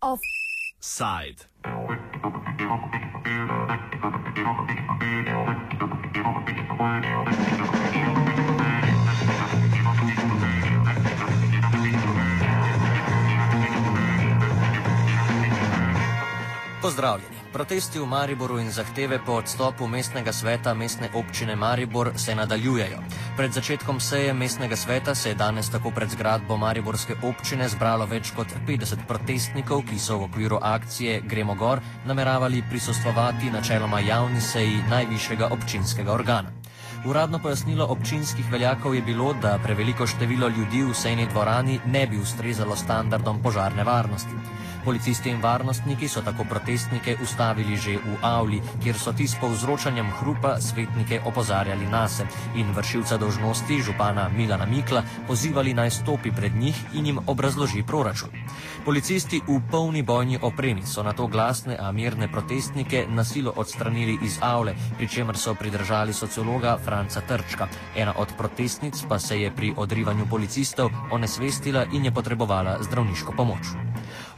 Offside. Pozdravljeni. Protesti v Mariboru in zahteve po odstopu mestnega sveta mestne občine Maribor se nadaljujejo. Pred začetkom seje mestnega sveta se je danes tako pred zgradbo Mariborske občine zbralo več kot 50 protestnikov, ki so v okviru akcije Gremo gor nameravali prisostvovati načeloma javni seji najvišjega občinskega organa. Uradno pojasnilo občinskih veljakov je bilo, da preveliko število ljudi v sejni dvorani ne bi ustrezalo standardom požarne varnosti. Policisti in varnostniki so tako protestnike ustavili že v avli, kjer so ti s povzročanjem hrupa svetnike opozarjali nase in vršilca dožnosti župana Milana Mikla pozivali naj stopi pred njih in jim obrazloži proračun. Policisti v polni bojni opremi so na to glasne, a mirne protestnike nasilo odstranili iz avle, pri čemer so pridržali sociologa Franca Trčka. Ena od protestnic pa se je pri odrivanju policistov onesvestila in je potrebovala zdravniško pomoč.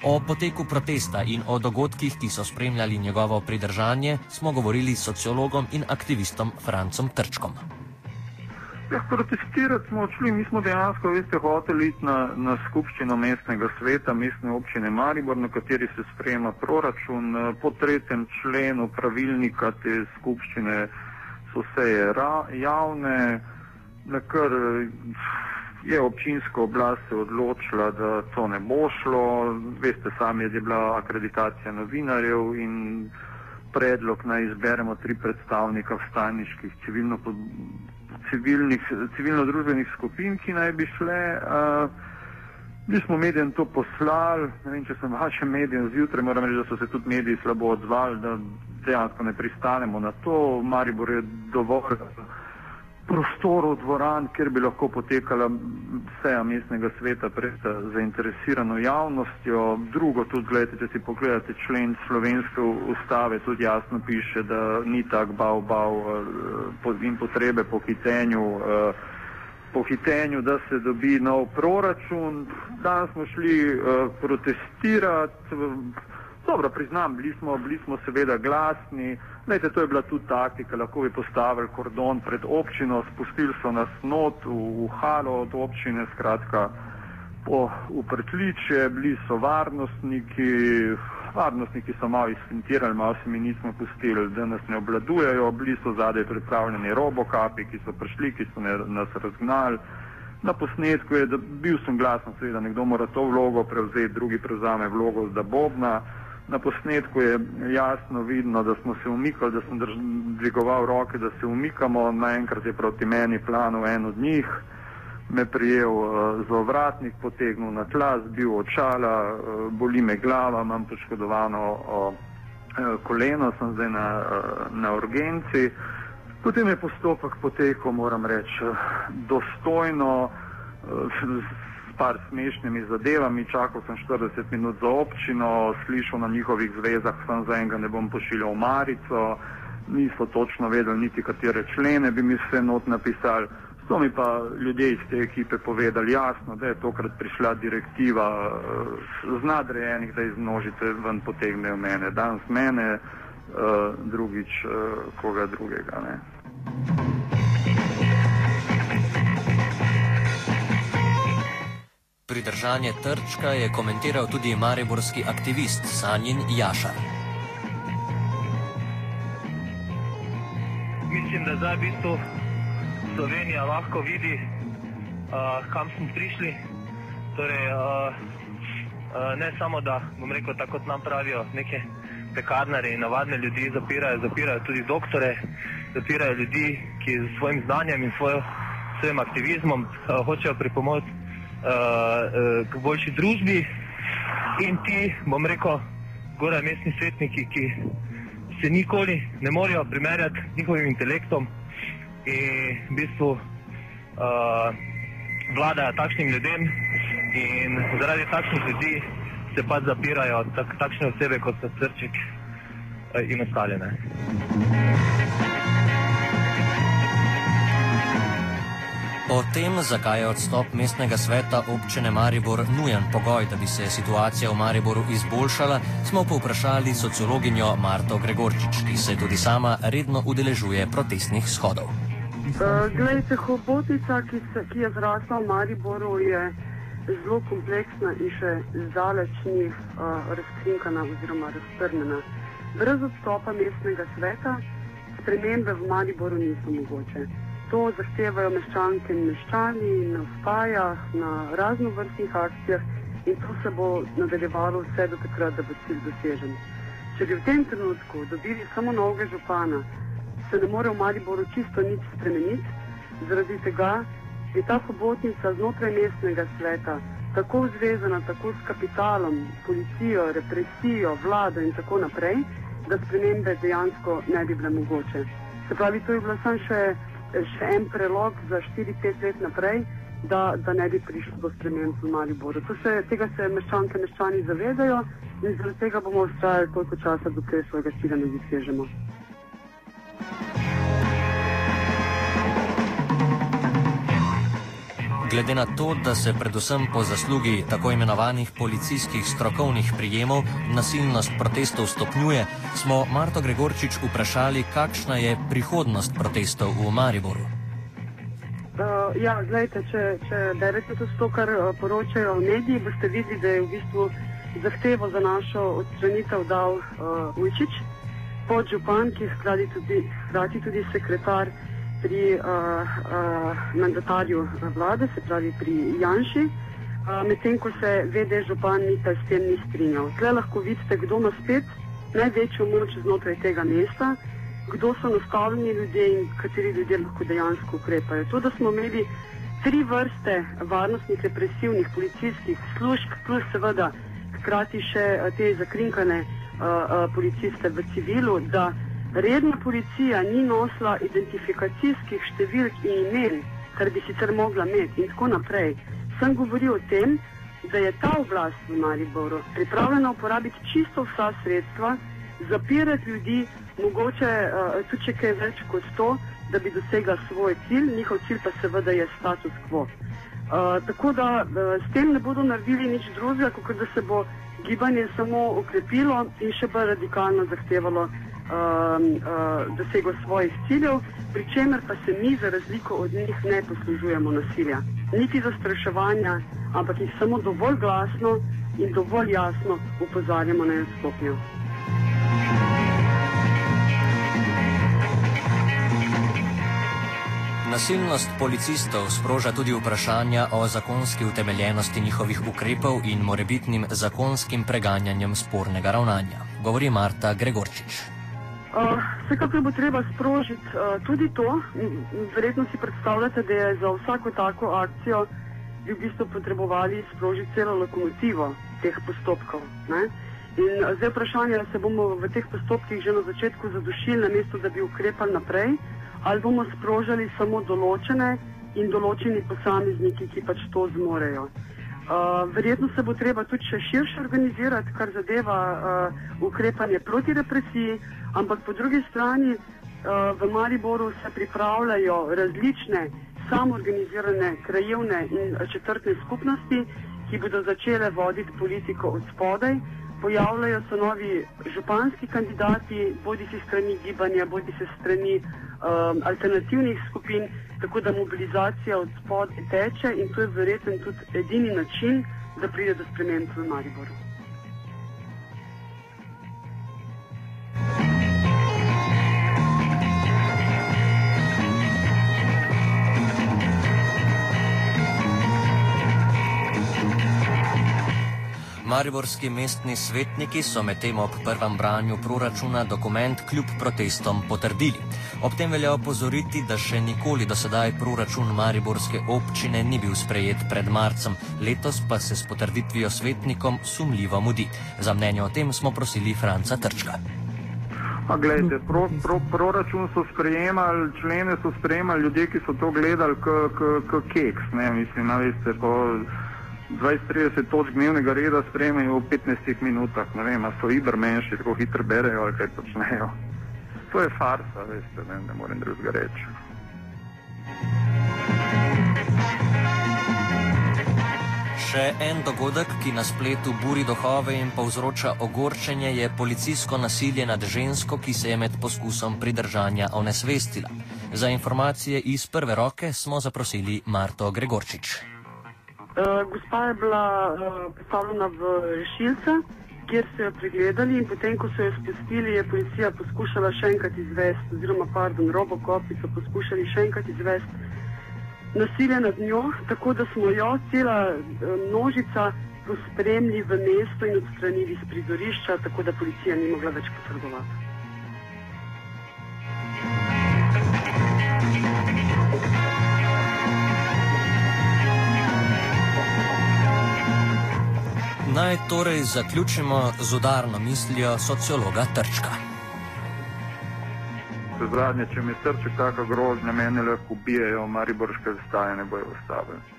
O poteku protesta in o dogodkih, ki so spremljali njegovo pridržanje, smo govorili s sociologom in aktivistom Francom Trčkom. Ja, protestirati smo odšli, mi smo dejansko, veste, hoteli iti na, na skupščino mestnega sveta, mestne občine Maribor, na kateri se sprejema proračun. Po tretjem členu pravilnika te skupščine so seje javne, na kar je občinska oblast se odločila, da to ne bo šlo. Veste sami, da je bila akreditacija novinarjev in predlog naj izberemo tri predstavnika vstajniških civilnih, civilno-družbenih skupin, ki naj bi šle. Uh, Mi smo medijem to poslali, ne vem, če sem vašem medijem zjutraj, moram reči, da so se tudi mediji slabo odzvali, da dejansko ne pristanemo na to. Maribor je dovolj prostorov dvoran, kjer bi lahko potekala seja mestnega sveta pred zainteresirano javnostjo. Drugo, tudi gledajte, če si pogledate člen slovenske ustave, tudi jasno piše, da ni tak bav bav eh, in potrebe po hitenju, eh, po hitenju, da se dobi nov proračun. Danes smo šli eh, protestirati. Dobro, priznam, bili smo, bili smo seveda glasni. Lejte, to je bila tudi taktika, lahko bi postavili kordon pred občino, spustili so nas not v, v halo od občine, skratka po uprtliče, bili so varnostniki, varnostniki so malo izfintirali, malo se mi nismo pustili, da nas ne obladujejo, bili so zadaj pripravljeni robokapi, ki so prišli, ki so ne, nas razgnali. Na posnetku je, da bil sem glasen, seveda nekdo mora to vlogo prevzeti, drugi prevzame vlogo za Bobna. Na posnetku je jasno vidno, da smo se umikali, da sem dvigoval roke, da se umikamo. Naenkrat je proti meni plano en od njih, me prijel uh, za ovratnik, potegnil na tla, zbil očala, uh, boli me glava, imam poškodovano uh, koleno, sem zdaj na, uh, na urgenci. Potem je postopek potekel, moram reči, dostojno. Uh, par smešnimi zadevami, čakal sem 40 minut za občino, slišal na njihovih zvezah, sem za enega ne bom pošiljal v Marico, niso točno vedeli niti katere člene bi mi vse not napisali. So mi pa ljudje iz te ekipe povedali jasno, da je tokrat prišla direktiva z nadrejenih, da iz množice ven potegnejo mene. Danes mene, uh, drugič uh, koga drugega. Ne. Pridržanje Trčka je komentiral tudi mariborski aktivist Sanjin Jašar. Mislim, da zdaj v bistvu Slovenija lahko vidi, uh, kam smo prišli. Torej, uh, uh, ne samo, da bom rekel, tako kot nam pravijo, neke pekarnare in navadne ljudi zapirajo, zapirajo tudi doktore, zapirajo ljudi, ki s svojim znanjem in svojo, svojim aktivizmom uh, hočejo pripomočiti uh, k boljši družbi. In ti, bom rekel, gore mestni svetniki, ki se nikoli ne morejo primerjati z njihovim intelektom in v bistvu uh, vladajo takšnim ljudem in zaradi takšnih ljudi se pa zapirajo tak, takšne osebe kot so srček in ostaljene. O tem, zakaj je odstop mestnega sveta občine Maribor nujen pogoj, da bi se situacija v Mariboru izboljšala, smo povprašali sociologinjo Marto Gregorčič, ki se tudi sama redno udeležuje protestnih shodov. Uh, Glejte, hobotnica, ki, se, ki je zrasla v Mariboru, je zelo kompleksna in še zdaleč ni uh, razkrinkana oziroma raztrnjena. Brez odstopa mestnega sveta spremembe v Mariboru niso mogoče to zahtevajo meščanke in meščani na spajah, na raznovrstnih akcijah in to se bo nadaljevalo vse do takrat, da bo cilj dosežen. Če bi v tem trenutku dobili samo novega župana, se ne more v Mariboru čisto nič spremeniti, zaradi tega je ta hobotnica znotraj mestnega sveta tako zvezana tako s kapitalom, policijo, represijo, vlado in tako naprej, da spremembe dejansko ne bi bile mogoče. Se pravi, to je bilo samo še še en prelog za 4-5 let naprej, da, da ne bi prišlo do sprememb v Mariboru. Se, tega se meščanke in meščani zavedajo in zaradi tega bomo ustrajali toliko časa, dokler svojega cilja ne dosežemo. Glede na to, da se predvsem po zaslugi tako imenovanih policijskih strokovnih prijemov nasilnost protestov stopnjuje, smo Marto Gregorčič vprašali, kakšna je prihodnost protestov v Mariboru. Uh, ja, gledajte, če, če berete to, kar uh, poročajo mediji, boste videli, da je v bistvu zahtevo za našo odstranitev dal uh, Ujčič, podžupan, ki je hkrati tudi, tudi sekretar pri uh, uh, mandatarju vlade, se pravi pri Janši, uh, medtem ko se VD župan Mita s tem ni strinjal. Tukaj lahko vidite, kdo ima spet največjo moč znotraj tega mesta, kdo so nastavljeni ljudje in kateri ljudje lahko dejansko ukrepajo. To, da smo imeli tri vrste varnostnih, represivnih, policijskih služb, plus seveda hkrati še te zakrinkane uh, uh, policiste v civilu, da Redna policija ni nosila identifikacijskih številk in imen, kar bi sicer mogla imeti in tako naprej. Sem govoril o tem, da je ta oblast v Mariboru pripravljena uporabiti čisto vsa sredstva, zapirati ljudi, mogoče uh, tudi če kaj več kot to, da bi dosegla svoj cilj, njihov cilj pa seveda je status quo. Uh, tako da uh, s tem ne bodo naredili nič drugega, kot da se bo gibanje samo okrepilo in še bolj radikalno zahtevalo uh, dosego svojih ciljev, pri čemer pa se mi, za razliko od njih, ne poslužujemo nasilja. Niti zastraševanja, ampak jih samo dovolj glasno in dovolj jasno upozarjamo na izstopnjo. Nasilnost policistov sproža tudi vprašanja o zakonski utemeljenosti njihovih ukrepov in morebitnim zakonskim preganjanjem spornega ravnanja, govori Marta Gregorčič. Uh, vsekakor bo treba sprožiti uh, tudi to. Verjetno si predstavljate, da je za vsako tako akcijo bi v bistvu potrebovali sprožiti celo lokomotivo teh postopkov. Ne? In uh, zdaj vprašanje, ali se bomo v teh postopkih že na začetku zadušili, namesto da bi ukrepali naprej, ali bomo sprožili samo določene in določeni posamezniki, ki pač to zmorejo. Uh, verjetno se bo treba tudi še širše organizirati, kar zadeva uh, ukrepanje proti represiji, ampak po drugi strani uh, v Mariboru se pripravljajo različne samoorganizirane krajevne in četrtne skupnosti, ki bodo začele voditi politiko od spodaj. Pojavljajo se novi županski kandidati, bodi si strani gibanja, bodi si strani um, alternativnih skupin, tako da mobilizacija od spodaj teče in to je verjetno tudi edini način, da pride do sprememb v Mariboru. Mariborski mestni svetniki so medtem ob prvem branju proračuna dokument kljub protestom potrdili. Ob tem velja opozoriti, da še nikoli do sedaj proračun Mariborske občine ni bil sprejet pred marcem, letos pa se s potrditvijo svetnikom sumljivo mudi. Za mnenje o tem smo prosili Franca Trčka. A gledajte, pro, pro, proračun so sprejemali, člene so sprejemali ljudje, ki so to gledali kot keks. Ne, mislim, na, veste, 20-30 točk dnevnega reda sprejmejo v 15 minutah. Ne vem, so ibermenši, tako hitro berejo ali kaj počnejo. To je farsa, veste, ne, ne morem drugega reči. Še en dogodek, ki na spletu buri dohove in povzroča ogorčenje, je policijsko nasilje nad žensko, ki se je med poskusom pridržanja onesvestila. Za informacije iz prve roke smo zaprosili Marto Gregorčič. Uh, gospa je bila uh, postavljena v rešilce, kjer so jo pregledali in potem, ko so jo spustili, je policija poskušala še enkrat izvesti, oziroma, pardon, robokopi so poskušali še enkrat izvesti nasilje nad njo, tako da smo jo cela eh, množica pospremili v mesto in odstranili iz prizorišča, tako da policija ni mogla več posredovati. Naj torej zaključimo z udarno mislijo sociologa Trčka zadnje, če mi srce kakšna grožnja, meni lahko ubijajo, mariborske zastaje ne bojo ustavili.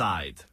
Offside.